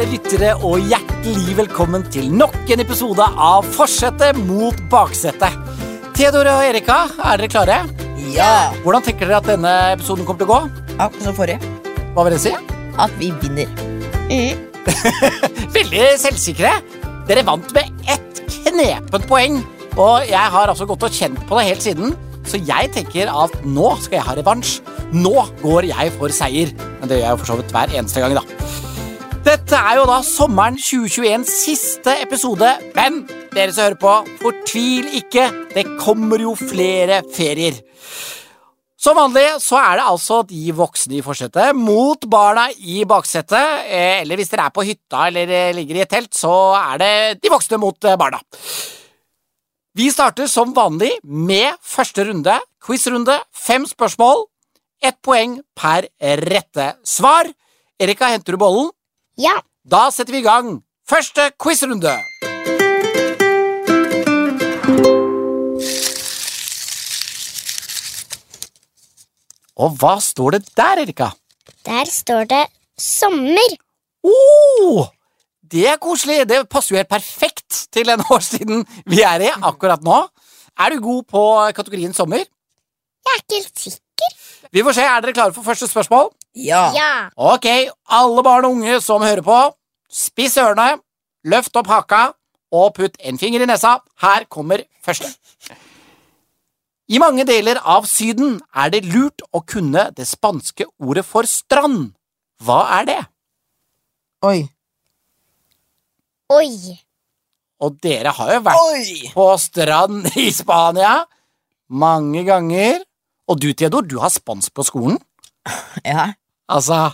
kjære lyttere, og hjertelig velkommen til nok en episode av Forsetet mot baksetet. Theodor og Erika, er dere klare? Ja! Hvordan tenker dere at denne episoden kommer til å gå? Akkurat som forrige. Hva vil dere si? At vi vinner. Veldig selvsikre. Dere vant med ett knepent poeng, og jeg har altså gått og kjent på det helt siden. Så jeg tenker at nå skal jeg ha revansj. Nå går jeg for seier. Men det gjør jeg jo for så vidt hver eneste gang, da. Dette er jo da sommeren 2021 siste episode, men dere som hører på, fortvil ikke. Det kommer jo flere ferier. Som vanlig så er det altså de voksne i forsetet mot barna i baksetet. eh, Eller hvis dere er på hytta eller eh, ligger i et telt, så er det de voksne mot eh, barna. Vi starter som vanlig med første runde, quizrunde, fem spørsmål. Ett poeng per rette svar. Erika, henter du bollen? Ja. Da setter vi i gang første quizrunde. Og hva står det der, Erika? Der står det sommer. Oh, det er koselig. Det passer jo helt perfekt til den årstiden vi er i akkurat nå. Er du god på kategorien sommer? Jeg er ikke helt sikker. Vi får se. Er dere klare for første spørsmål? Ja. Ja. Ok, alle barn og unge som hører på, spiss ørene, løft opp haka og putt en finger i nesa. Her kommer første. I mange deler av Syden er det lurt å kunne det spanske ordet for strand. Hva er det? Oi. Oi. Og dere har jo vært Oi! på strand i Spania mange ganger. Og du, Theodor, du har spansk på skolen. Ja. Altså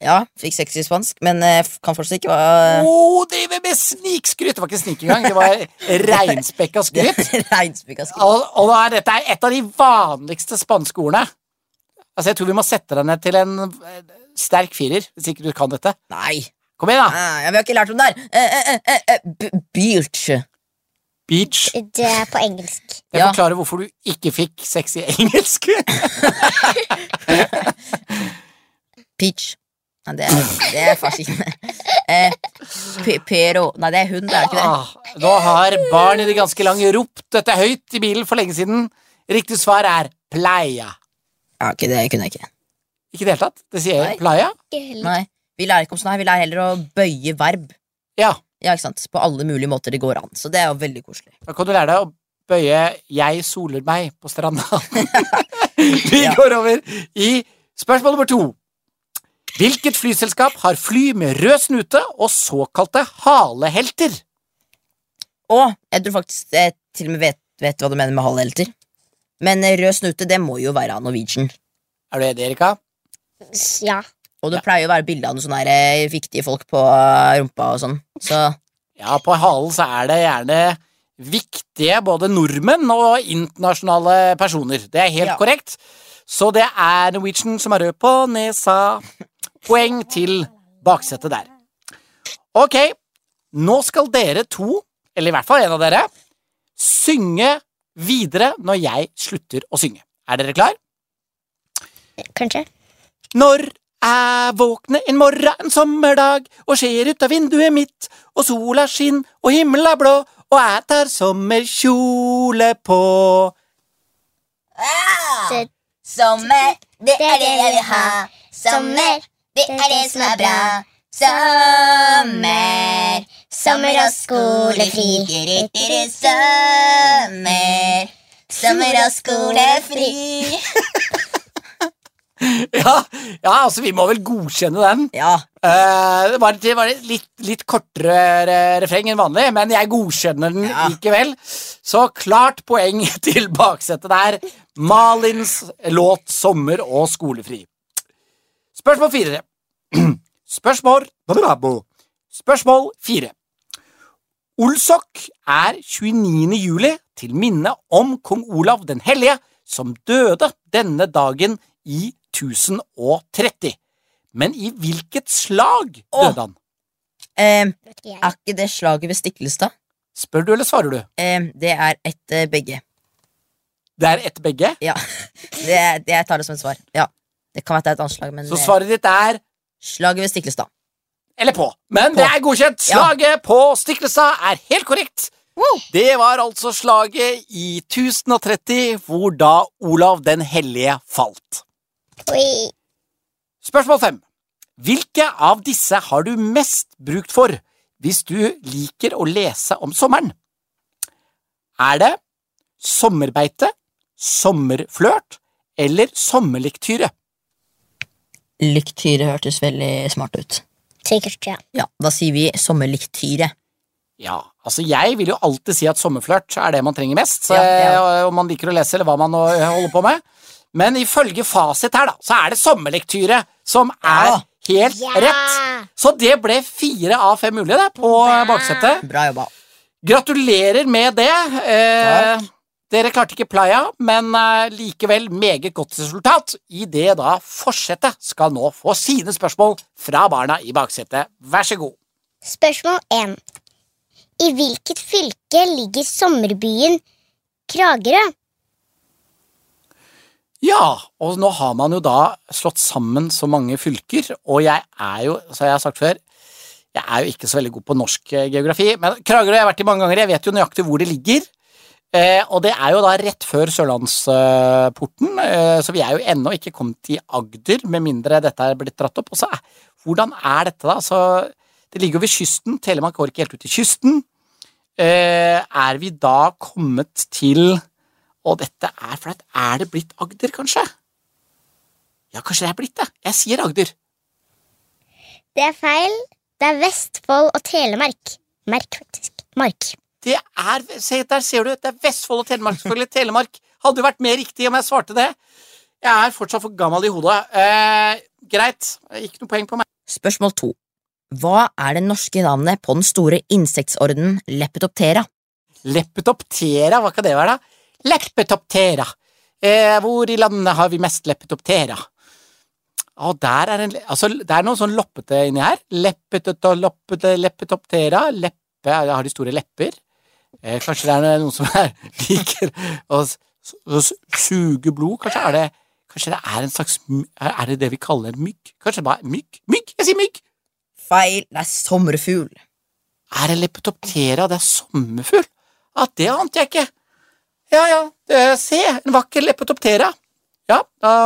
ja. Fikk seks i spansk, men eh, kan fortsatt ikke Å, oh, driver med snikskryt! Det var ikke snik engang, det var reinspekka skryt. reinspekka skryt. Og, og da er dette er et av de vanligste spanske ordene. Altså, Jeg tror vi må sette deg ned til en eh, sterk firer, hvis ikke du kan dette. Nei. Kom igjen, da! Ah, vi har ikke lært om det her. Eh, eh, eh, eh, Beach. Beach. Det er på engelsk. Jeg Ja. forklarer hvorfor du ikke fikk sex i engelsk. Peach. Nei, det er, det er ikke eh, Pero Nei, det er hund, det er ikke det? Ah, nå har barn i det ganske lange ropt dette høyt i bilen for lenge siden. Riktig svar er playa. Ja, ikke det kunne jeg ikke. Ikke i det hele tatt. Det sier Nei. playa. Nei, Vi lærer ikke om sånn her, vi lærer heller å bøye verb. Ja, Ja, ikke sant? På alle mulige måter det går an. Så det er jo veldig koselig. da kan du lære deg å bøye 'jeg soler meg' på stranda. Vi går over i spørsmål nummer to. Hvilket flyselskap har fly med rød snute og såkalte halehelter? Å, jeg tror faktisk jeg til og med vet, vet hva du mener med halehelter. Men eh, rød snute, det må jo være av Norwegian. Er du enig, Erika? Ja. Og det pleier jo å være bilde av noen sånne eh, viktige folk på eh, rumpa og sånn. Så Ja, på halen så er det gjerne viktige både nordmenn og internasjonale personer. Det er helt Ja. korrekt. Så det er Norwegian som er rød på nesa. Poeng til baksetet der. Ok, nå skal dere to, eller i hvert fall en av dere, synge videre når jeg slutter å synge. Er dere klar? Kanskje. Når jeg våkner en morgen en sommerdag og ser ut av vinduet mitt, og sola skinner og himmelen er blå, og jeg tar sommerkjole på. Det, Sommer, det er det jeg vil ha. Sommer, det er det som er bra. Sommer, sommer og skolefri. Sommer, sommer og skolefri. Ja, ja, altså, vi må vel godkjenne den. Ja, Uh, det var, det var litt, litt kortere re- refreng enn vanlig, men jeg godkjenner den Ja. likevel. Så klart poeng til baksetet der. Malins låt 'Sommer og skolefri'. Spørsmål fire. Spørsmål Spørsmål fire. Olsok er 29. juli til minne om kong Olav den hellige, som døde denne dagen i 1030. Men i hvilket slag døde han? eh, er ikke det slaget ved Stiklestad? Spør du, eller svarer du? Eh, det er et eh, begge. Det er ett begge. Ja, det, det jeg tar det som et svar. Ja, Det kan være et annet slag, men Så eh, svaret ditt er slaget ved Stiklestad. Eller på. Men det er godkjent. Ja. Slaget på Stiklestad er helt korrekt. Det var altså slaget i 1030 hvor da Olav den hellige falt. Oi. Spørsmål fem. Hvilke av disse har du mest brukt for hvis du liker å lese om sommeren? Er det sommerbeite, sommerflørt eller sommerlektyre? Lektyre hørtes veldig smart ut. Sikkert, ja. Ja, Da sier vi sommerlyktyre. Ja, altså jeg vil jo alltid si at sommerflørt er det man trenger mest, Ja, ja. om man liker å lese eller hva man holder på med. Men ifølge fasit her, da, så er det sommerlektyre som er Ja. helt Ja. rett. Så det ble fire av fem mulige det, på Bra. baksetet. Bra jobba. Gratulerer med det. Eh, Takk. Dere klarte ikke playa, men eh, likevel meget godt resultat. I det da forsetet skal nå få sine spørsmål fra barna i baksetet. Vær så god. Spørsmål 1. I hvilket fylke ligger sommerbyen Kragerø? Ja, og nå har man jo da slått sammen så mange fylker, og jeg er jo, som jeg har sagt før, jeg er jo ikke så veldig god på norsk geografi, men Kragerø har jeg vært i mange ganger, jeg vet jo nøyaktig hvor det ligger. Eh, og det er jo da rett før Sørlandsporten, eh, så vi er jo ennå ikke kommet i Agder, med mindre dette er blitt dratt opp. Og så hvordan er dette, da? Så det ligger jo ved kysten, Telemark går ikke helt ut til kysten. Eh, er vi da kommet til Og dette er flaut. Er det blitt Agder, kanskje? Ja, kanskje det er blitt det. Jeg sier Agder. Det er feil. Det er Vestfold og Telemark. Merk, faktisk. Mark. Det er, se, Der ser du, det er Vestfold og Telemark. selvfølgelig. Telemark hadde jo vært mer riktig om jeg svarte det. Jeg er fortsatt for gammel i hodet. Eh, greit. Ikke noe poeng på meg. Spørsmål to. Hva er det norske navnet på den store insektordenen Lepetoptera? Lepetoptera, hva kan det være, da? Lepetoptera. Eh, hvor i landet har vi mest lepetoptera? Å, der er en Altså, det er noe sånn loppete inni her. Lepetoptera. Leppe Har de store lepper? Eh, kanskje det er noen som er, liker å s- suge blod? Kanskje er det Kanskje det er en slags Er det det vi kaller mygg? Kanskje det bare er mygg? Mygg! Jeg sier mygg! Feil, det er sommerfugl. Er det lepetoptera? Det er sommerfugl? Ja, det ante jeg ikke. Ja, ja, det, se, en vakker lepetoptera. Ja,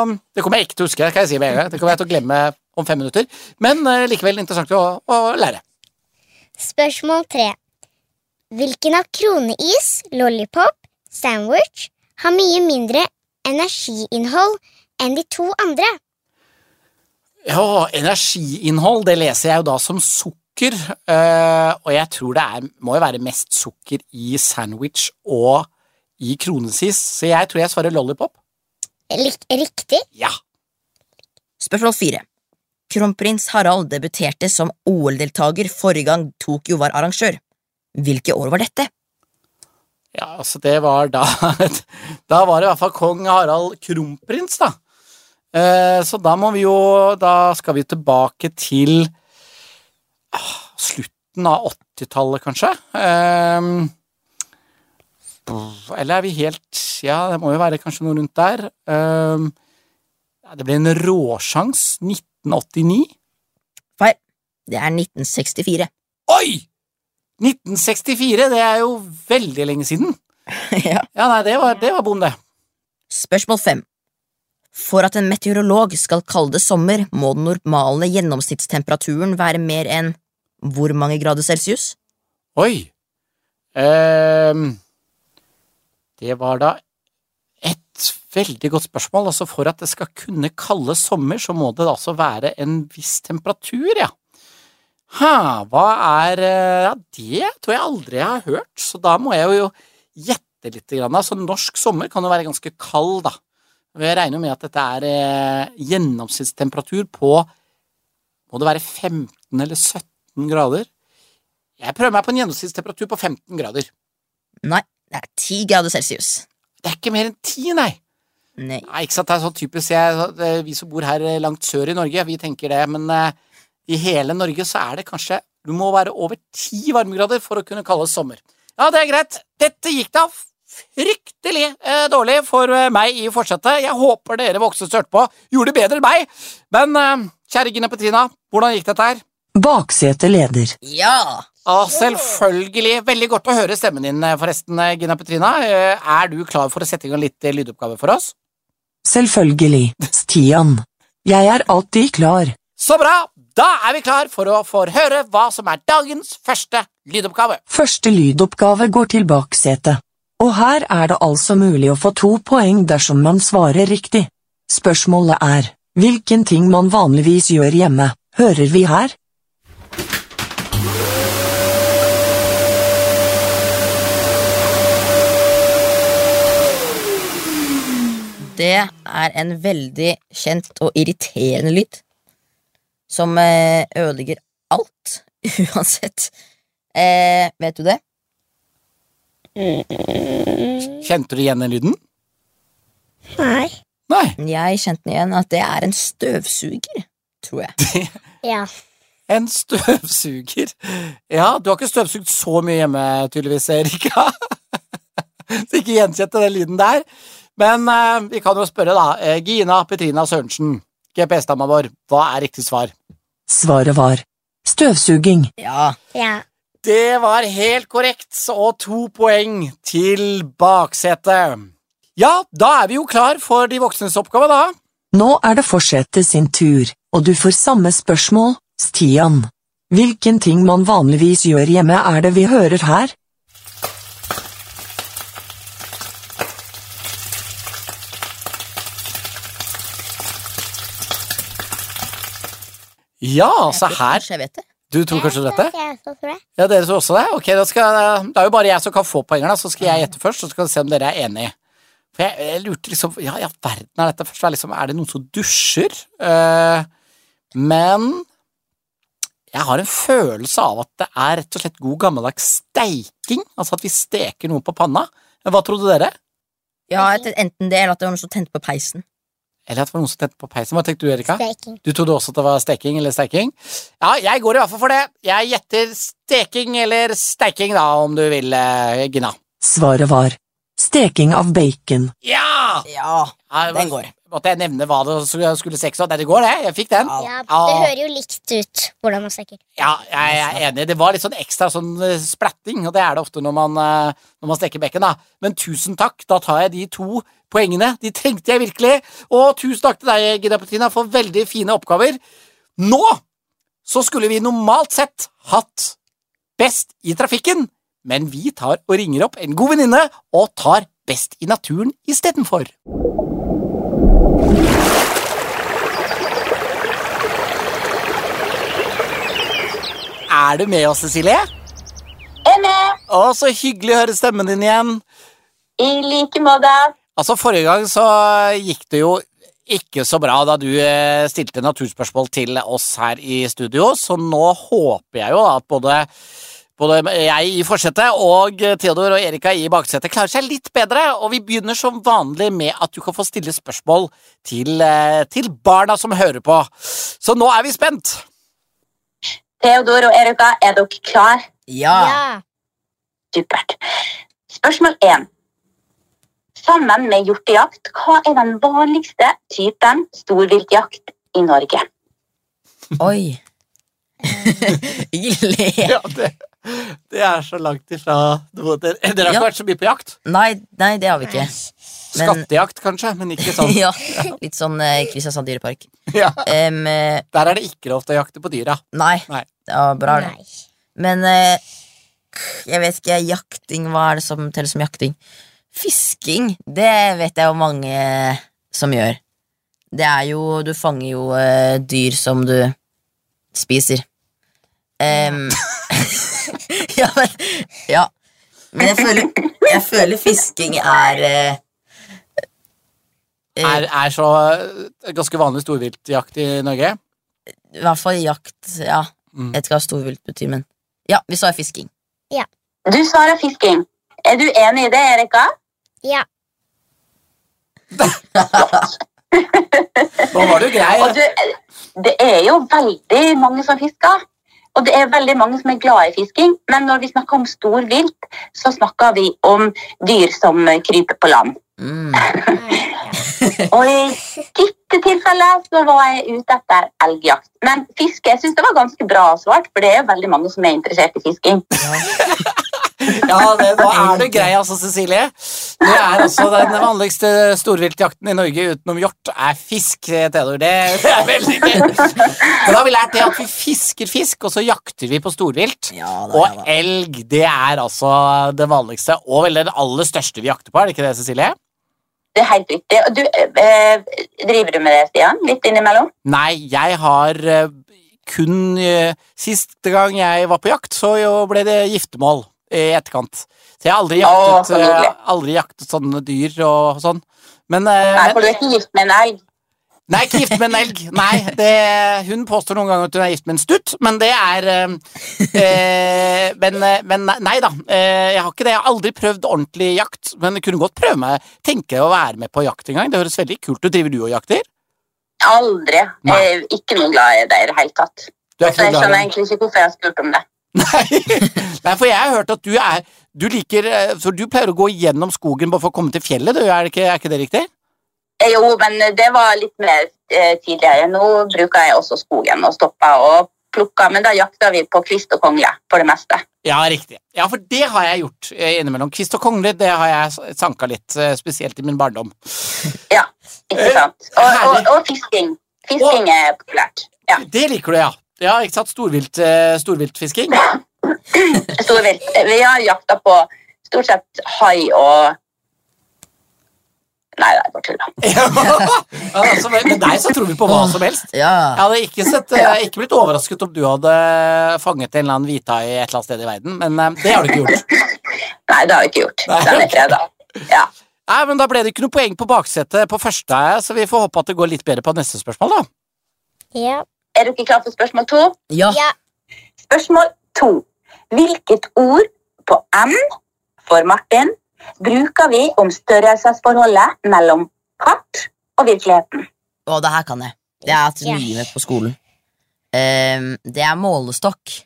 um, det kommer jeg ikke til å huske, kan jeg si med en gang. Det kommer jeg til å glemme om fem minutter. Men uh, likevel interessant å, å lære. Spørsmål 3. Hvilken av kroneis, lollipop, sandwich har mye mindre energiinnhold enn de to andre? Ja, energiinnhold, det leser jeg jo da som sukker. eh, og jeg tror det er, må jo være mest sukker i sandwich og i kronesis, så jeg tror jeg svarer lollipop. Lik riktig. Ja. Spørsmål fire. Kronprins Harald debuterte som OL-deltaker forrige gang Tokyo var arrangør. Hvilke år var dette? Ja, altså det var da Da var det i hvert fall kong Harald kronprins, da. Eh, så da må vi jo Da skal vi tilbake til ah, slutten av 80-tallet, kanskje. Eh, eller er vi helt Ja, det må jo være kanskje noe rundt der. Eh, det ble en råsjans 1989. Feil. Det er 1964. Oi! 1964, det er jo veldig lenge siden. ja. Ja, nei, det var, det var bom, det. Spørsmål fem. For at en meteorolog skal kalle det sommer, må den normale gjennomsnittstemperaturen være mer enn hvor mange grader celsius? Oi. Um, det var da et veldig godt spørsmål. Altså For at det skal kunne kalles sommer, så må det altså være en viss temperatur, ja. Ha, hva er eh, Ja, det tror jeg aldri jeg har hørt, så da må jeg jo gjette litt. Grann. Altså, norsk sommer kan jo være ganske kald, da. Jeg regner med at dette er eh, gjennomsnittstemperatur på Må det være 15 eller 17 grader? Jeg prøver meg på en gjennomsnittstemperatur på 15 grader. Nei, det er 10 grader celsius. Det er ikke mer enn 10, nei. Nei. Nei, ikke sant, det er sånn typisk jeg, Vi som bor her eh, langt sør i Norge, vi tenker det, men eh, i hele Norge så er det kanskje Du må være over ti varmegrader for å kunne kalles sommer. Ja, det er greit. Dette gikk da fryktelig eh, dårlig for eh, meg i fortsettet. Jeg håper dere voksne som hørte på, gjorde det bedre enn meg. Men eh, kjære Gina Petrina, hvordan gikk dette her? Baksete leder. Ja! Ah, selvfølgelig. Veldig godt å høre stemmen din, eh, forresten, eh, Gina Petrina. Er du klar for å sette i gang litt lydoppgave for oss? Selvfølgelig. Stian. Jeg er alltid klar. Så bra! Da er vi klar for å få høre hva som er dagens første lydoppgave. Første lydoppgave går til baksetet. Og her er det altså mulig å få to poeng dersom man svarer riktig. Spørsmålet er, hvilken ting man vanligvis gjør hjemme, hører vi her? Det er en veldig kjent og irriterende lyd. Som eh, ødelegger alt, uansett. Eh, vet du det? Kjente du igjen den lyden? Nei. Nei. Jeg kjente den igjen at det er en støvsuger, tror jeg. Ja. En støvsuger. Ja, du har ikke støvsugd så mye hjemme, tydeligvis, Erika. Så ikke gjenkjente den lyden der. Men eh, vi kan jo spørre, da. Eh, Gina Petrina Sørensen, GPS-dama vår, hva er riktig svar? Svaret var støvsuging. Ja. Ja. Det var helt korrekt, og to poeng til baksetet. Ja, da er vi jo klar for de voksnes oppgave, da. Nå er det forsetet sin tur, og du får samme spørsmål, Stian. Hvilken ting man vanligvis gjør hjemme er det vi hører her? Ja, så her jeg vet det. Du tror kanskje du vet det? Tror jeg. Ja, dere tror også det? Ok, da skal, Det er jo bare jeg som kan få poenger, da, så skal jeg gjette først, så skal vi se om dere er enige. For jeg, jeg lurte liksom Ja, i all verden er dette først? Liksom, er det noen som dusjer? Uh, men jeg har en følelse av at det er rett og slett god gammeldags steiking. Altså at vi steker noe på panna. Hva trodde dere? Ja, enten det, eller at det var noe som tente på peisen. Eller at det var noen som tente på peisen. Hva tenkte du, Erika? Steking. Du trodde også at det var steking eller steiking? Ja, jeg går i hvert fall for det. Jeg gjetter steking eller steiking, da, om du vil, eh, Gina. Svaret var steking av bacon. Ja! Ja, Ja, den går. Måtte jeg nevne hva det skulle skulle sekse av? Nei, det går, det. Jeg fikk den. Ja. Det hører jo likt ut hvordan man steker. Ja, jeg er enig. Det var litt sånn ekstra sånn eh, splatting, og det er det ofte når man, eh, når man steker bacon, da. Men tusen takk, da tar jeg de to poengene. De trengte jeg virkelig. Og tusen takk til deg, Gina Petrina, for veldig fine oppgaver. Nå så skulle vi normalt sett hatt Best i trafikken, men vi tar og ringer opp en god venninne og tar Best i naturen istedenfor. Er du med oss, Cecilie? Jeg Er med Å, så hyggelig å høre stemmen din igjen. i like måte. Altså, Forrige gang så gikk det jo ikke så bra da du eh, stilte naturspørsmål til oss her i studio, så nå håper jeg jo at både, både jeg i forsetet og Theodor og Erika i baksetet klarer seg litt bedre, og vi begynner som vanlig med at du kan få stille spørsmål til, eh, til barna som hører på. Så nå er vi spent. Theodor og Erika, er dere klar? Ja. Ja. Supert. Spørsmål 1. Sammen med hjortejakt, hva er den vanligste typen storviltjakt i Norge? Oi. Jeg le. Ja, det, det er så langt ifra Dere, har ikke Ja. vært så mye på jakt? Nei, nei, det har vi ikke. Men- Skattejakt, kanskje, men ikke sånn. ja, litt sånn eh, Kristiansand dyrepark. Ja. Eh, Der er det ikke lov til å jakte på dyra. nei. Nei. Ja, bra. det. Nei. Men eh, jeg vet ikke, jakting, hva er det som teller som jakting? Fisking, det vet jeg jo mange som gjør. Det er jo Du fanger jo eh, dyr som du spiser. Em, ja, men Ja. Men jeg føler, jeg føler fisking er eh, eh, Er, er så eh, ganske vanlig storviltjakt i Norge. I hvert fall jakt, ja. Mm. Jeg vet ikke hva storvilt betyr, men Ja, vi svarer fisking. Ja. Du svarer fisking. Er du enig i det, Erika? Ja. Nå var du grei. Og du, det er jo veldig mange som fisker. Og det er veldig mange som er glad i fisking, men når vi snakker om storvilt, så snakker vi om dyr som kryper på land. Mm. Og i dette tilfellet så var jeg ute etter elgjakt. Men fiske jeg synes det var ganske bra svart, for det er veldig mange som er interessert i fisking. Ja, det, Nå er du grei, altså, Cecilie. Det er altså Den vanligste storviltjakten i Norge utenom hjort er fisk, Theodor. Det, det er veldig gøy. Men da har vi lært det at vi fisker fisk, og så jakter vi på storvilt. Ja, da, Og elg, det er altså det vanligste, og vel det aller største vi jakter på, er det ikke det, Cecilie? Det er helt riktig. Du, øh, driver du med det, Stian? Litt innimellom? Nei, jeg har eh, kun eh, Siste gang jeg var på jakt, så ble det giftermål i etterkant. Så jeg har aldri jaktet, så eh, aldri jaktet sånne dyr og sånn. Men, eh, Nei, for du er ikke gift med en elg. Nei, ikke gift med en elg. Nei, det, Hun påstår noen ganger at hun er gift med en stutt, men det er eh, eh, men, men nei da, jeg har ikke det. Jeg har aldri prøvd ordentlig jakt, men jeg kunne godt prøve meg tenke å være med på jakt en gang. Det høres veldig kult ut. Driver du og jakter? Aldri. Nei. Jeg er ikke noe glad i det i det hele tatt. Så jeg skjønner egentlig ikke hvorfor jeg har spurt om det. Nei. nei, for jeg har hørt at du er Du liker eh, For du pleier å gå gjennom skogen bare for å komme til fjellet, du, er, det ikke, er ikke det riktig? Eh, Jo, men det var litt mer eh, tidligere. Nå bruker jeg også skogen og stopper og plukker, men da jakter vi på kvist og kongle for det meste. Ja, riktig. Ja, for det har jeg gjort eh, innimellom. Kvist og kongle, det har jeg sanka litt, eh, spesielt i min barndom. Ja, ikke Eh, sant? Og, og, og fisking. Fisking er populært. Ja, Det liker du, ja. Ja, ikke sant? Storvilt, eh, storviltfisking. storvilt. Vi har jakta på stort sett hai og Nei, det er bare tull. da. altså, med deg så tror vi på hva som helst. Ja. Jeg hadde ikke, sett, eh, ikke blitt overrasket om du hadde fanget en eller annen hvithai et eller annet sted i verden, men eh, det har du ikke gjort. Nei, det har vi ikke gjort. Nei, Den er freda. Ja. Nei, men Da ble det ikke noe poeng på baksetet på første, så vi får håpe at det går litt bedre på neste spørsmål, da. Ja. Er dere klare for spørsmål to? ja. ja. Spørsmål to. Hvilket ord på M for Martin bruker vi om størrelsesforholdet mellom kart og virkeligheten? Å, det her kan jeg. Det har jeg hatt mye med på skolen. Um, det er målestokk.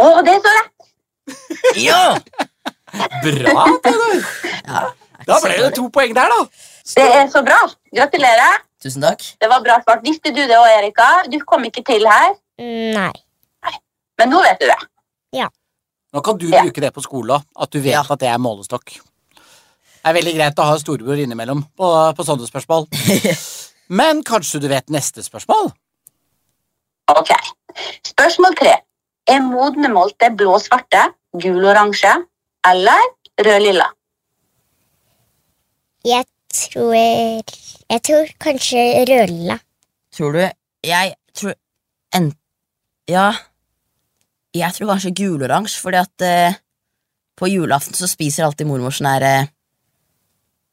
Å, det er så lett! Ja! Bra, Peder. ja. Da ble det to poeng der, da. Det er så bra. Gratulerer. Tusen takk. Det var bra svart. Visste du det òg, Erika? Du kom ikke til her, Nei. men nå vet du det. Ja. Nå kan du Ja. bruke det på skolen at du vet Ja. at det er målestokk. Det er veldig greit å ha storebror innimellom på, på sånne spørsmål. Men kanskje du vet neste spørsmål? Ok. Spørsmål tre. Er modne molte blå-svarte, gul-oransje eller rød-lilla? Jeg tror Jeg tror kanskje rødlilla. Tror du Jeg tror en, Ja. Jeg tror kanskje guloransje, fordi at eh, på julaften så spiser alltid mormor sånn her eh,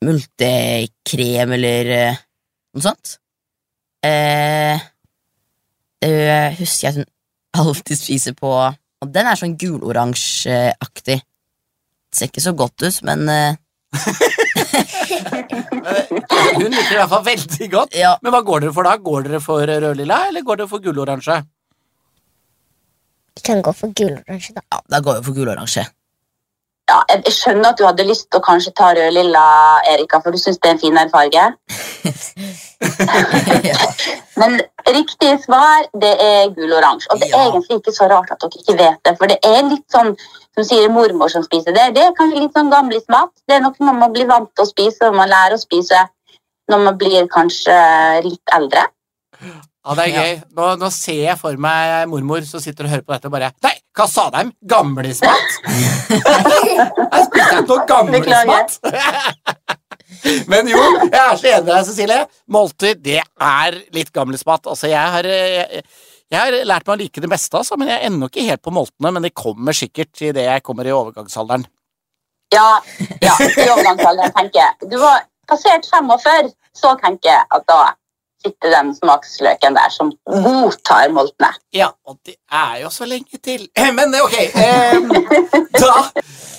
multekrem eller eh, noe sånt. Eh, det husker jeg at hun alltid spiser på Og den er sånn guloransjeaktig. Ser ikke så godt ut, men eh, Hun liker det i hvert fall veldig godt. ja. Men hva går dere for da? Går dere for rød-lilla, eller går dere for gulloransje? Vi kan gå for guloransje, da. ja, da går vi for guloransje. Ja, jeg skjønner at du hadde lyst til å kanskje ta rød-lilla, Erika, for du syns det er en finere farge. Men riktig svar det er gul-oransje. Og det er Ja. egentlig ikke så rart at dere ikke vet det. For det er litt sånn som sier mormor som spiser det. Det er kanskje litt sånn gamlismat. Det er noe man må bli vant til å spise, og man lærer å spise når man blir kanskje litt eldre. Ja, det er gøy. Nå, nå ser jeg for meg mormor som sitter og hører på dette og bare Nei, hva sa de? Gamlismat? Jeg spiste ikke noe gamlismat. Men jo, jeg er så enig med deg, Cecilie. Måltid, det er litt gamlismat. Altså, jeg har, jeg, jeg har lært meg å like det beste, altså, men jeg er ennå ikke helt på moltene. Men det kommer sikkert idet jeg kommer i overgangsalderen. Ja, ja i overgangsalderen tenker jeg. Du var passert 45, så tenker jeg at da sitter den smaksløken der som godtar moltene. Ja, og det er jo så lenge til. Men ok, eh, da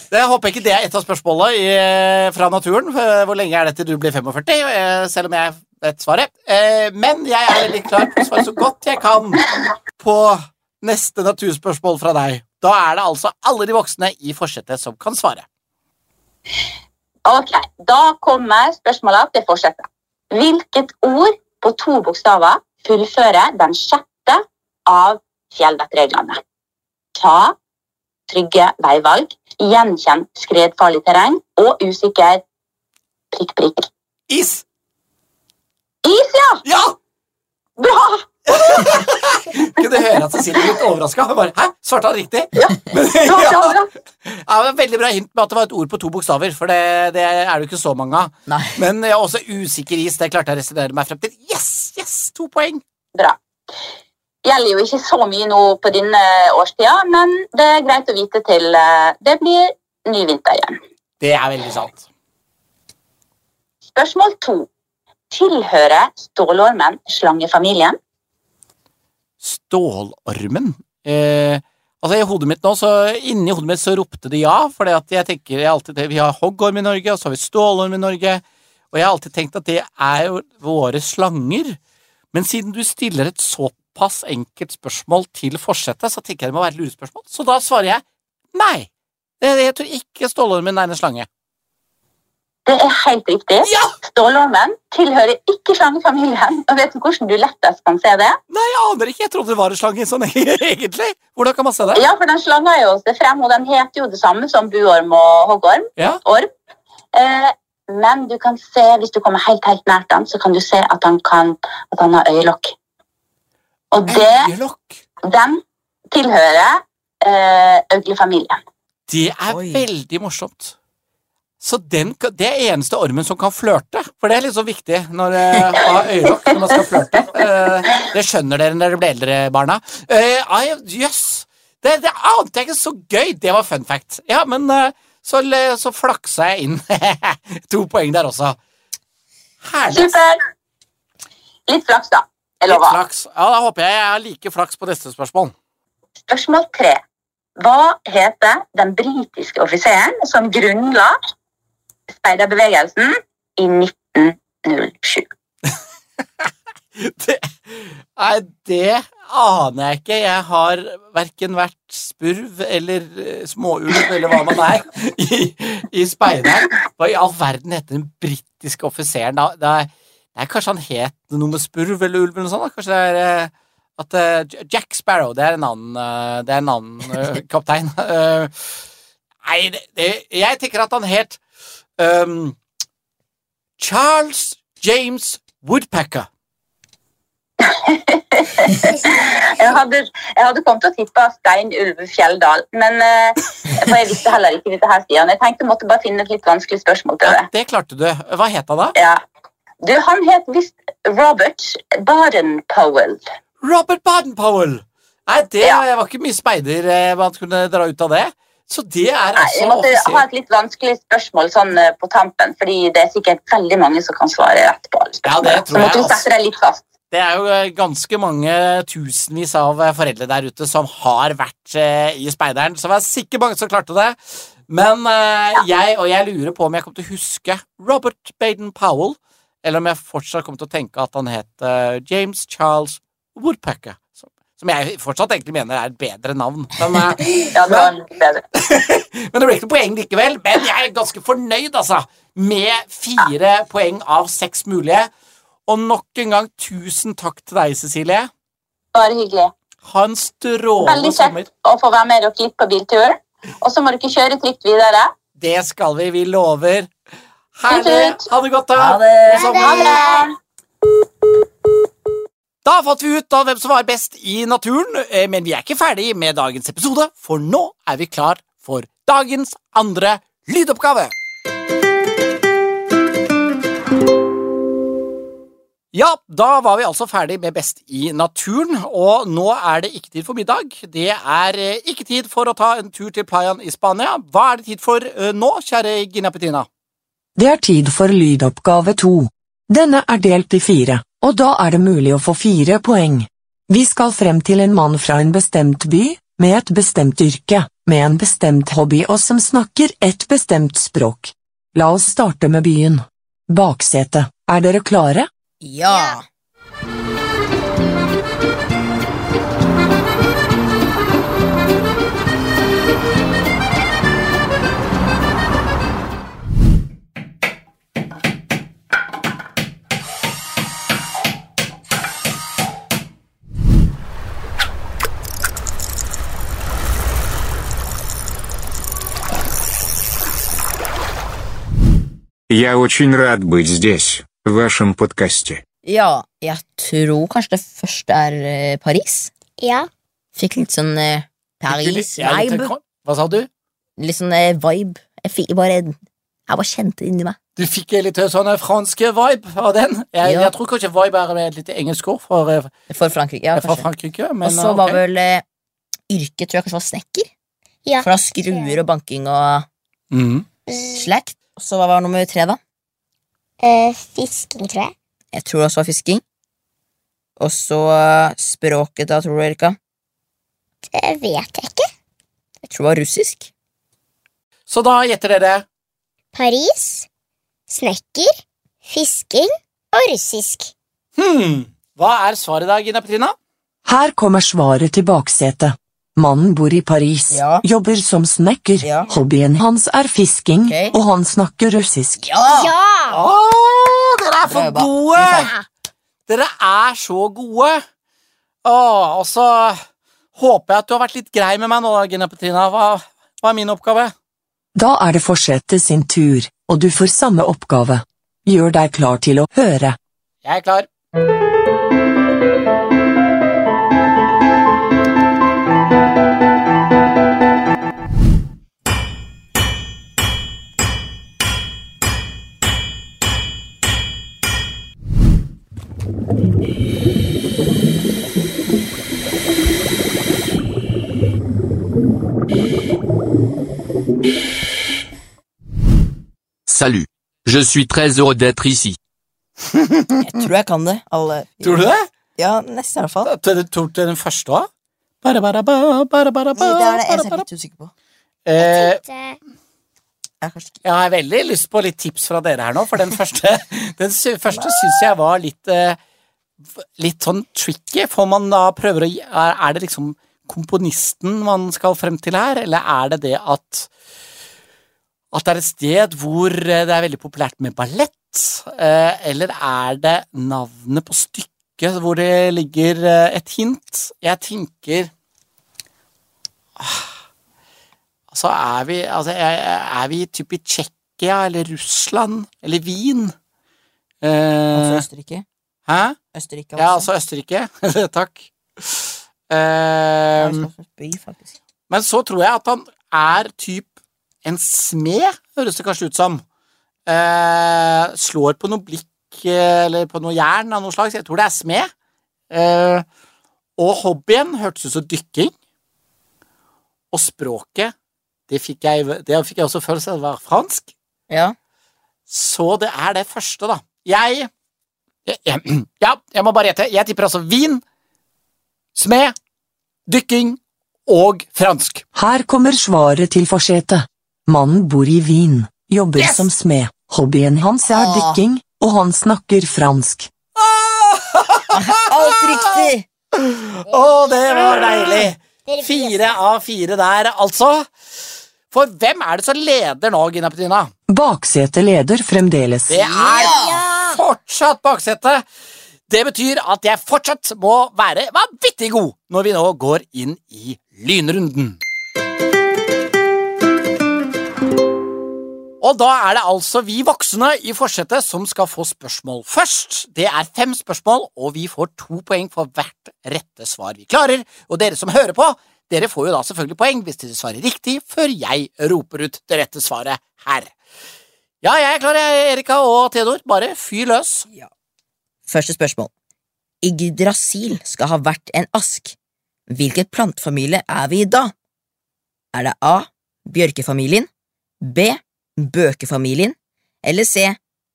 det håper jeg ikke det er et av spørsmålene i, fra naturen. Eh, Hvor lenge er det til du blir 45? Eh, Selv om jeg vet svaret. Eh, Men jeg er veldig klar til å svare så godt jeg kan på neste naturspørsmål fra deg. Da er det altså alle de voksne i forsetet som kan svare. Ok, Da kommer spørsmålet til forsetet. Hvilket ord på to bokstaver fullføre den sjette av fjellvettreglene? Ta trygge veivalg, gjenkjenn skredfarlig terreng og usikker prikk, prikk. Is ja! Ja! Bra! Kunne høre at Cecilie ble litt overraska. Hæ, svarte han riktig? Ja. Men, ja. Ja, det var Veldig bra hint med at det var et ord på to bokstaver, for det, det er det jo ikke så mange av. Nei. Men ja, også usikker is, det klarte jeg å resonnere meg frem til. Yes, yes, to poeng! Bra. Gjelder jo ikke så mye nå på denne årstida, men det er greit å vite til eh, det blir ny vinter igjen. Det er veldig sant. Spørsmål to. Tilhører stålormen slangefamilien? Stålormen? Eh, altså I hodet mitt nå, så inni hodet mitt så ropte det ja, for jeg tenker jeg alltid, vi har hoggorm i Norge, og så har vi stålorm i Norge, og jeg har alltid tenkt at det er jo våre slanger. Men siden du stiller et såpass enkelt spørsmål til forsetet, så tenker jeg det må være et lurespørsmål, så da svarer jeg nei. Jeg tror ikke stålormen er en slange. Det er helt riktig. Ja! Stålormen tilhører ikke slangefamilien. Og vet du hvordan du lettest kan se det? Nei, jeg aner ikke. Jeg trodde det var en slange sånn egentlig. Hvordan kan man se det? Ja, for den slanga jo seg frem, og den heter jo det samme som buorm og hoggorm. Ja. Orm. Eh, men du kan se, hvis du kommer helt helt nært den, så kan du se at han, kan, at han har øyelokk. Og det, Øyelokk. den tilhører eh, øglefamilien. Det er Oi. veldig morsomt. Så den, det er eneste ormen som kan flørte, for det er litt så viktig når uh, har øyelokk når man skal flørte. Eh, det skjønner dere når dere blir eldre, barna. Eh, Jøss! det, det ante jeg ikke. Så gøy! Det var fun fact. Ja, men eh, så, så flaksa jeg inn to poeng der også. Herlig. Super! Litt flaks, da. Jeg Litt flaks. Ja, Da håper jeg jeg har like flaks på neste spørsmål. Spørsmål tre. Hva heter den britiske offiseren som grunnla speiderbevegelsen i 1907? Det, nei, det aner jeg ikke. Jeg har verken vært spurv eller eh, småulv eller hva man er i, i speideren. Hva i all verden heter den britiske offiseren? Da, da, det er kanskje han het noe med spurv eller ulv eller noe sånt? Da. Kanskje det er eh, at eh, Jack Sparrow, det er en annen, det er en annen kaptein. Nei, det, det, jeg tenker at han het ehm, Charles James Woodpecker. Jeg hadde, jeg hadde kommet til å tippe Stein Ulve Fjelldal, men uh, for jeg visste heller ikke dette her, Stian. Jeg tenkte jeg måtte bare finne et litt vanskelig spørsmål til Ja, det klarte du. Hva het han da? Ja. Du, han het visst Robert Baden-Powell. Robert Baden-Powell! Nei, det Ja. var ikke mye speider eh, man kunne dra ut av det. Så det er altså jeg måtte ha et litt vanskelig spørsmål sånn eh, på tampen, fordi det er sikkert veldig mange som kan svare rett på alle Ja, det spørsmålene. tror Så måtte du sette deg litt fast. Det er jo eh, ganske mange tusenvis av eh, foreldre der ute som har vært i speideren, så det var sikkert mange som klarte det. Men eh, jeg, og jeg lurer på om jeg kommer til å huske Robert Baden-Powell, eller om jeg fortsatt kommer til å tenke at han het uh, James Charles Woodpecker. Som, jeg fortsatt egentlig mener er et bedre navn. Men, eh, Ja, det var bedre. Men det ble ikke noe poeng likevel. Men jeg er ganske fornøyd, altså. Med fire poeng av seks mulige. Og nok en gang tusen takk til deg, Cecilie. Bare hyggelig. Ha en strålende Veldig sommer. kjekt å få være med dere litt på biltur. Og så må dere kjøre trygt videre. Det skal vi. Vi lover. Herlig. Ha det godt, da. Ha det. God sommer. Ha det! Da fant vi ut av hvem som var best i naturen, eh, men vi er ikke ferdig med dagens episode, for nå er vi klar for dagens andre lydoppgave. Ja, da var vi altså ferdig med Best i naturen, og nå er det ikke tid for middag. Det er eh, ikke tid for å ta en tur til playaen i Spania. Hva er det tid for eh, nå, kjære Gina Petrina? Det er tid for lydoppgave to. Denne er delt i fire, og da er det mulig å få fire poeng. Vi skal frem til en mann fra en bestemt by, med et bestemt yrke, med en bestemt hobby og som snakker et bestemt språk. La oss starte med byen. Baksete, er dere klare? Ja. Я очень рад быть здесь, в вашем подкасте. Ja, jeg tror kanskje det første er eh, Paris. Ja. Fikk litt sånn eh, Ja, litt- Paris-vibe. Hva sa du? Litt sånn eh, vibe. Jeg fikk bare Jeg bare kjente det inni meg. Du fikk litt sånn franske vibe av den. Jeg, Ja. jeg tror kanskje vibe er et lite engelsk ord for, eh, For Frankrike. Ja, fra kanskje. Frankrike. Men, Og så eh, var ok. vel eh, yrket, tror jeg kanskje var snekker. Ja. For da skruer og banking og Mhm. slakt. Så hva var nummer tre, da? Eh, fisking, tror jeg. Jeg tror det også var fisking. Og så eh, språket, da, tror du, Erika? Det vet jeg ikke. Jeg tror det var russisk. Så da gjetter dere Paris, snekker, fisking og russisk. hmm, Hva er svaret da, Gina Petrina? Her kommer svaret til baksetet. Mannen bor i Paris, Ja. jobber som snekker. Ja. Hobbyen hans er fisking, okay. og han snakker russisk. Ja! Ja! Åh, dere er for gode! Dere er så gode! Åh, og så håper jeg at du har vært litt grei med meg nå, da, Gina Petrina. Hva, hva er min oppgave? Da er det forsetet sin tur, og du får samme oppgave. Gjør deg klar til å høre. Jeg er klar. Je suis très heureux d'être ici. Jeg tror jeg kan det. Alle. Tror du det? Ja, nesten i hvert fall. Du tok den første òg? Det er det eneste jeg er litt usikker på. Eh, Jeg ikke. jeg har veldig lyst på litt tips fra dere her nå, for den første Den første syns jeg var litt eh, Litt sånn tricky, Får man da prøver å gi- er det liksom komponisten man skal frem til her, eller er det det at at det er et sted hvor eh, det er veldig populært med ballett, eh, eller er det navnet på stykket hvor det ligger eh, et hint? Jeg tenker Altså, er vi, altså, er, vi typ i Tsjekkia eller Russland eller Wien? Altså Østerrike. hæ? Østerrike Ja, altså Østerrike. Takk. By, men så tror jeg at han er typ en smed, høres det kanskje ut som. Eh, slår på noe blikk eh, eller på noe jern av noe slag, så jeg tror det er smed. Eh, og hobbyen hørtes ut som dykking. Og språket, det fikk jeg, det fikk jeg også følelse av det var fransk. Ja. Så det er det første, da. Jeg, jeg, jeg Ja, jeg må bare gjette. Jeg tipper altså vin, smed, dykking og fransk. Her kommer svaret til forsetet. Mannen bor i Wien, jobber Yes! som smed. Hobbyen hans er dykking, og han snakker fransk. Alt riktig! Å, det var deilig! Fire av fire der, altså. For hvem er det som leder nå, Gina Petina? Baksetet leder fremdeles. Det er fortsatt baksetet. Det betyr at jeg fortsatt må være vanvittig god når vi nå går inn i lynrunden. Og da er det altså vi voksne i forsetet som skal få spørsmål først. Det er fem spørsmål, og vi får to poeng for hvert rette svar vi klarer. Og dere som hører på, dere får jo da selvfølgelig poeng hvis dere svarer riktig før jeg roper ut det rette svaret her. Ja, jeg er klar, jeg, Erika og Theodor. Bare fyr løs. Første spørsmål. Yggdrasil skal ha vært en ask. Hvilket plantefamilie er vi i da? Er det A. Bjørkefamilien, B. Bøkefamilien eller C.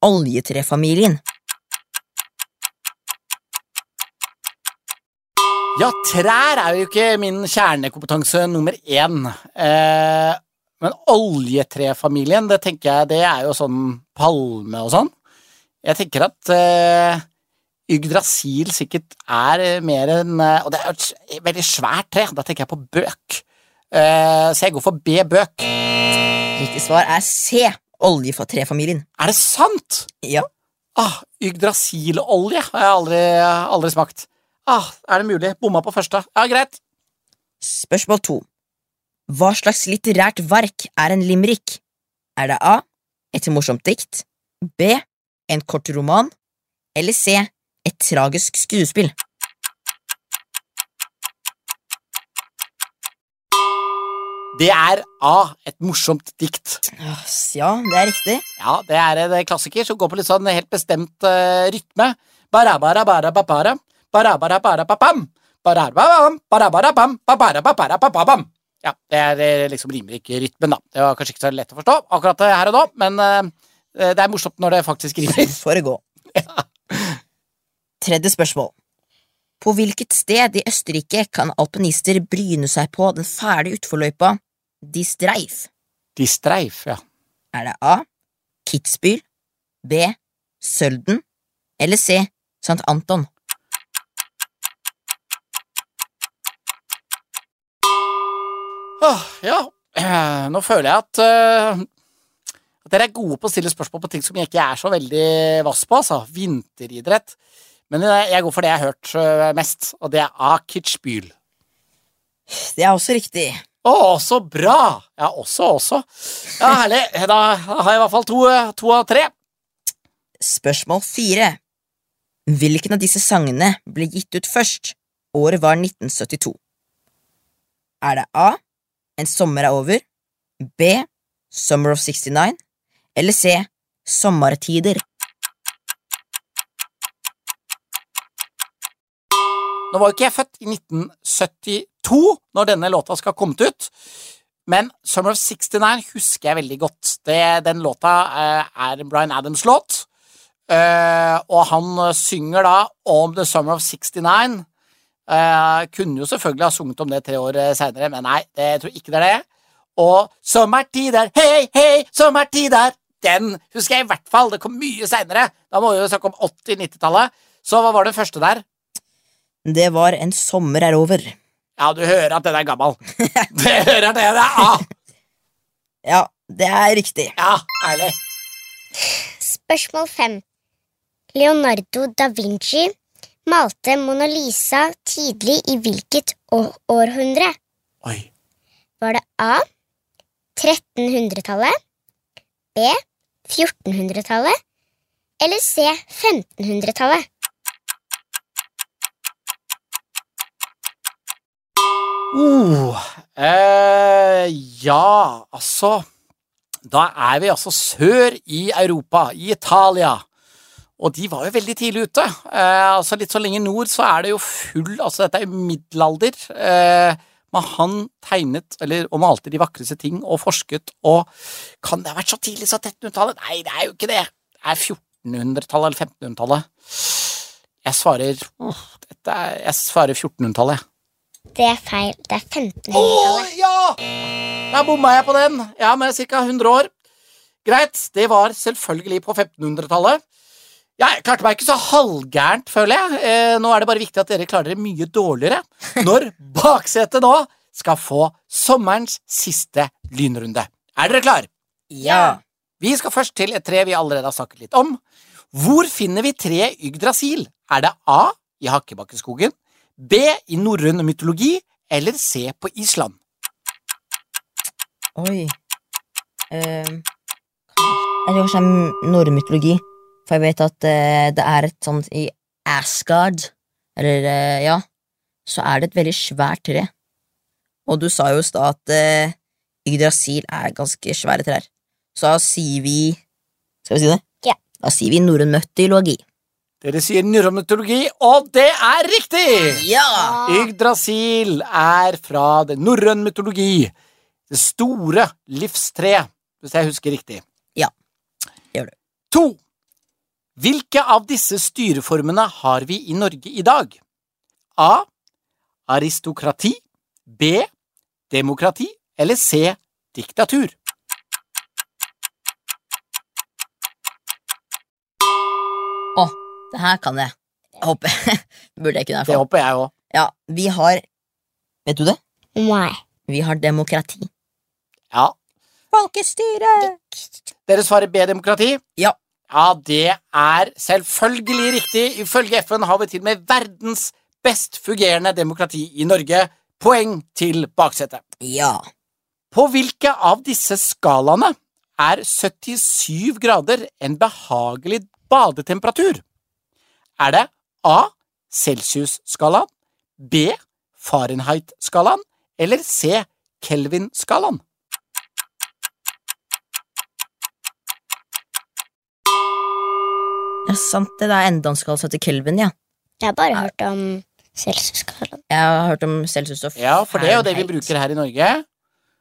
Oljetrefamilien? Ja, trær er jo ikke min kjernekompetanse nummer én. Eh, men oljetrefamilien, det tenker jeg, det er jo sånn palme og sånn. Jeg tenker at eh, Yggdrasil sikkert er mer enn eh, Og det er et veldig svært tre, da tenker jeg på bøk. Eh, så jeg går for B-bøk. Riktig svar er C. Oljetrefamilien. Er det sant? Ja. Ah, Yggdrasilolje har jeg aldri, aldri smakt. Ah, er det mulig? Bomma på første. Ja, greit. Spørsmål to. Hva slags litterært verk er en limerick? Er det A. Et morsomt dikt, B. En kort roman. Eller C. Et tragisk skuespill. Det er A. Et morsomt dikt. Ja, det er riktig. Ja, det er en klassiker som går på litt sånn helt bestemt uh, rytme. Barabara-bara-babara, barabara-bara-babam, barabam, barabara-bam. Ja, det er eh, liksom rimer ikke rytmen, da. Det var kanskje ikke så lett å forstå akkurat her og nå, men uh, det er morsomt når det faktisk rimer. For å gå. Tredje spørsmål. På hvilket sted i Østerrike kan alpinister bryne seg på den fæle utforløypa De Streif? De streif, ja. Er det A. Kitzbühel, B. Sølden eller C. St. Anton? Åh, ja, eh, nå føler jeg at, uh, at dere er gode på å stille spørsmål på ting som jeg ikke er så veldig vass på, altså. Vinteridrett. Men eh, jeg går for det jeg har hørt mest, og det er A. Kitzbühel. Det er også riktig. Å, så bra! Ja, også, også. Ja, herlig. Da har jeg i hvert fall to, to av tre. Spørsmål fire. Hvilken av disse sangene ble gitt ut først? Året var 1972. Er det A. En sommer er over, B. Summer of 69, eller C. Sommertider? Nå var jo ikke jeg født i 1972 når denne låta skal ha kommet ut, men Summer of 69 husker jeg veldig godt. Det, den låta eh, er en Bryan Adams-låt, eh, og han synger da om The Summer of 69. Eh, kunne jo selvfølgelig ha sunget om det tre år seinere, men nei, jeg tror ikke det er det. Og Sommertider, hei, hei, sommertider, den husker jeg i hvert fall. Det kom mye seinere. Da må vi jo snakke om 80-90-tallet. Så hva var det første der? Det var En sommer er over. Ja, du hører at den er gammel. Du hører at den er A. Ja, det er riktig. Ja, ærlig. Spørsmål fem. Leonardo da Vinci malte Mona Lisa tidlig i hvilket århundre? Oi. Var det A. 1300-tallet, B. 1400-tallet eller C. 1500-tallet? Uh, eh, ja, altså Da er vi altså sør i Europa, i Italia. Og de var jo veldig tidlig ute. Eh, altså Litt så lenge nord så er det jo full Altså, dette er jo middelalder. Eh, men han tegnet eller, og malte de vakreste ting og forsket, og kan det ha vært så tidlig som 1300-tallet? Nei, det er jo ikke det. Det er 1400-tallet eller 1500-tallet. Jeg svarer uh, dette er, Jeg svarer 1400-tallet. jeg. Det er feil. Det er 1500-tallet. ja! Der bomma jeg på den. Ja, med ca. 100 år. Greit, det var selvfølgelig på 1500-tallet. Jeg klarte meg ikke så halvgærent, føler jeg. Eh, nå er det bare viktig at dere klarer dere mye dårligere når baksetet nå skal få sommerens siste lynrunde. Er dere klar? Ja. Vi skal først til et tre vi allerede har snakket litt om. Hvor finner vi tre Yggdrasil? Er det A i Hakkebakkeskogen, B i norrøn mytologi eller C på Island? Oi. Ehm, jeg tror kanskje det er norrøn mytologi, for jeg vet at eh, det er et sånt i Asgard, eller eh, ja, så er det et veldig svært tre. Og du sa jo i stad at eh, Yggdrasil er ganske svære trær. Så da sier vi Skal vi si det? Ja. Da sier vi norrøn mytologi. Dere sier norrøn og det er riktig! Ja! Yggdrasil er fra den norrøn mytologi. Det store livstreet, hvis jeg husker riktig. Ja, gjør du. To. Hvilke av disse styreformene har vi i Norge i dag? A. Aristokrati. B. Demokrati. Eller C. Diktatur. Å, det her kan jeg. Jeg håper Burde jeg kunne Det håper jeg òg. Ja, vi har Vet du det? Nei. Vi har demokrati. Ja. Folkestyre! Dere svarer B-demokrati? Ja. Ja, det er selvfølgelig riktig. Ifølge FN har vi til og med verdens best fungerende demokrati i Norge. Poeng til baksetet. Ja. På hvilke av disse skalaene er 77 grader en behagelig badetemperatur? Er det A. Celsius-skalaen, B. Fahrenheit-skalaen eller C. Kelvin-skalaen? Ja, sant det. Det er enda en skala som heter Kelvin, ja. Jeg har bare hørt om Celsius-skalaen. Jeg har hørt om Celsius og Ja, for det er jo det vi bruker her i Norge.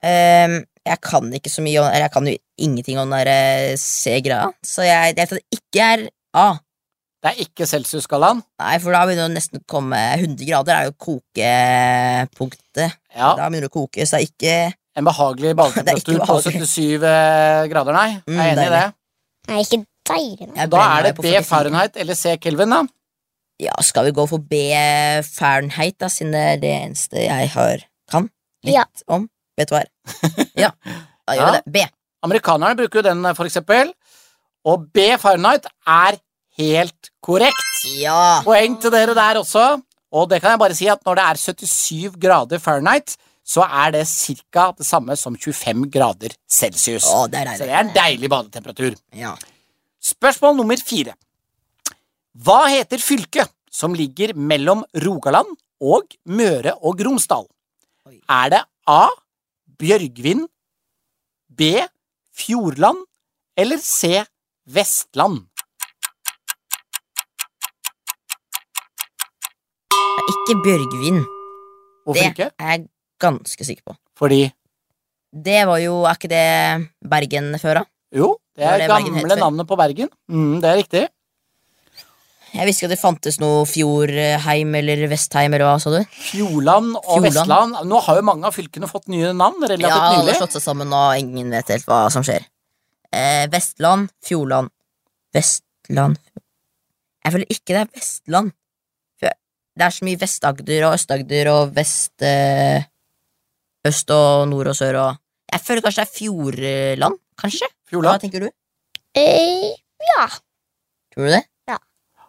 Um, jeg kan ikke så mye om Eller jeg kan jo ingenting om den der eh, C-greia, så jeg, jeg tror det ikke er A. Det er ikke Celsius-skalaen. Nei, for da begynner det nesten å komme 100 grader er jo kokepunktet. Ja, Da begynner det å koke, så det er ikke En behagelig Det er badetemperatur på 77 eh, grader, nei. Jeg Mm, er enig i det. Nei, ikke deilig. Da er det B Fahrenheit eller C Kelvin, da. Ja, skal vi gå for B Fahrenheit, da, siden det er det eneste jeg har kan litt Ja. om? Vet du hva? Ja, da gjør Ja. vi det. B. Amerikanerne bruker jo den, for eksempel. Og B Fahrenheit er helt korrekt. Ja. Poeng til dere der også. Og det kan jeg bare si at når det er 77 grader Fahrenheit, så er det ca. det samme som 25 grader celsius. Å, der er Så det er en deilig badetemperatur. Ja. Spørsmål nummer fire. Hva heter fylket som ligger mellom Rogaland og Møre og Romsdal? Oi. Er det A. Bjørgvin, B. Fjordland eller C. Vestland? Det er ikke Bjørgvin. Hvorfor Det ikke? er jeg ganske sikker på. Fordi Det var jo Er ikke det Bergen før, da? Jo, det er det gamle navnet på Bergen. Mm, det er riktig. Jeg visste ikke at det fantes noe Fjordheim eller Vestheim, eller hva sa du? Fjordland og Fjordland. Vestland. Nå har jo mange av fylkene fått nye navn relativt Ja, alle nylig. har slått seg sammen, og ingen vet helt hva som skjer. Eh, Vestland, Fjordland Vestland Jeg føler ikke det er Vestland. Det er så mye Vest-Agder og Øst-Agder og Vest eh, Øst og nord og sør og Jeg føler kanskje det er Fjordland, kanskje? Hva tenker du? Eh, ja. Tror du det? Ja.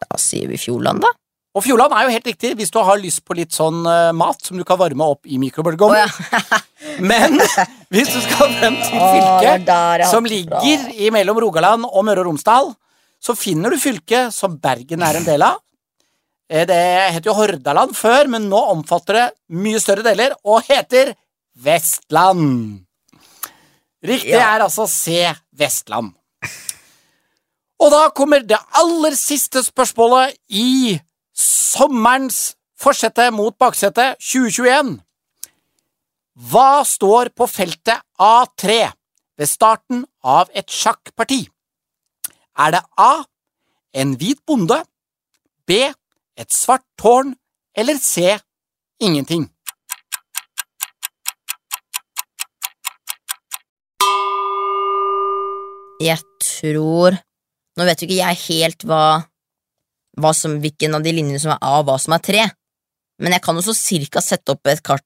Da sier vi Fjordland, da. Og Fjordland er jo helt riktig hvis du har lyst på litt sånn uh, mat som du kan varme opp i mikrobølgeovnen. Oh, ja. Men hvis du skal frem til fylket oh, som ligger mellom Rogaland og Møre og Romsdal, så finner du fylket som Bergen er en del av. Eh, Det het jo Hordaland før, men nå omfatter det mye større deler og heter Vestland. Riktig Ja. er altså C. Vestland. Og da kommer det aller siste spørsmålet i sommerens forsette mot baksete 2021. Hva står på feltet A3 ved starten av et sjakkparti? Er det A. En hvit bonde, B. Et svart tårn eller C. Ingenting? Jeg tror Nå vet jo ikke jeg helt hva, hva som, hvilken av de linjene som er A, og hva som er 3. Men jeg kan jo så cirka sette opp et kart,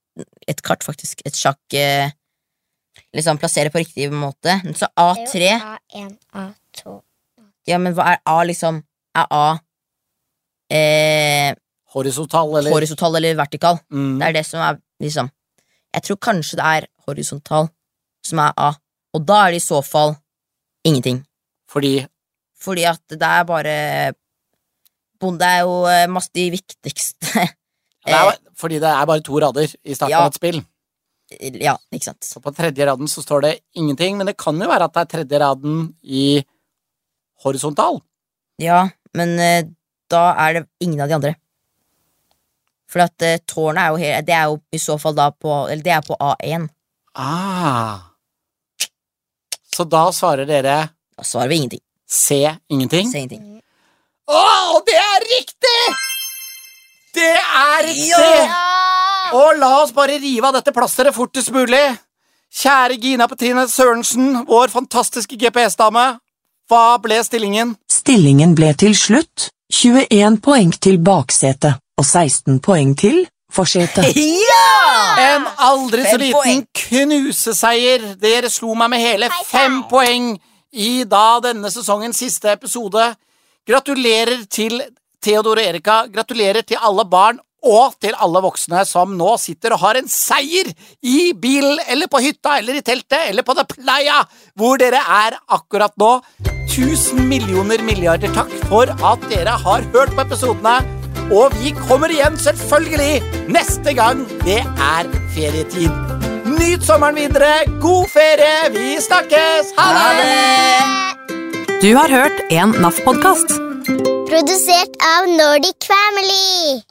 et kart faktisk, et sjakk eh, Liksom plassere på riktig måte. Så A3 A1, A2 Ja, men hva er A, liksom? Er A eh, Horisontal eller horisontal eller vertikal? Mm. Det er det som er liksom Jeg tror kanskje det er horisontal som er A, og da er det i så fall ingenting. Fordi Fordi at det er bare Bonde er jo eh, masse de viktigste det er, fordi det er bare to rader i starten Ja. av et spill. Ja, ikke sant. Så på tredje raden så står det ingenting, men det kan jo være at det er tredje raden i horisontal. Ja, men eh, da er det ingen av de andre. For at uh, tårnet er jo helt Det er jo i så fall da på Eller det er på A1. Ah. Så da svarer dere Da svarer vi ingenting. C. Ingenting. Se ingenting. Å, det er riktig! Det er riktig! Og la oss bare rive av dette plasteret fortest mulig. Kjære Gina Petrine Sørensen, vår fantastiske GPS-dame. Hva ble stillingen? Stillingen ble til slutt 21 poeng til baksetet og 16 poeng til forsetet. Ja! En aldri så liten knuseseier. Dere slo meg med hele fem poeng i da denne sesongens siste episode. Gratulerer til Theodor og Erika. Gratulerer til alle barn Og til alle voksne som nå sitter og har en seier i bilen eller på hytta eller i teltet eller på The Playa, hvor dere er akkurat nå. Tusen millioner milliarder takk for at dere har hørt på episodene. Og vi kommer igjen, selvfølgelig, neste gang det er ferietid. Nyt sommeren videre. God ferie. Vi snakkes. Ha det! Du har hørt en NAF-podkast. Produsert av Nordic Family.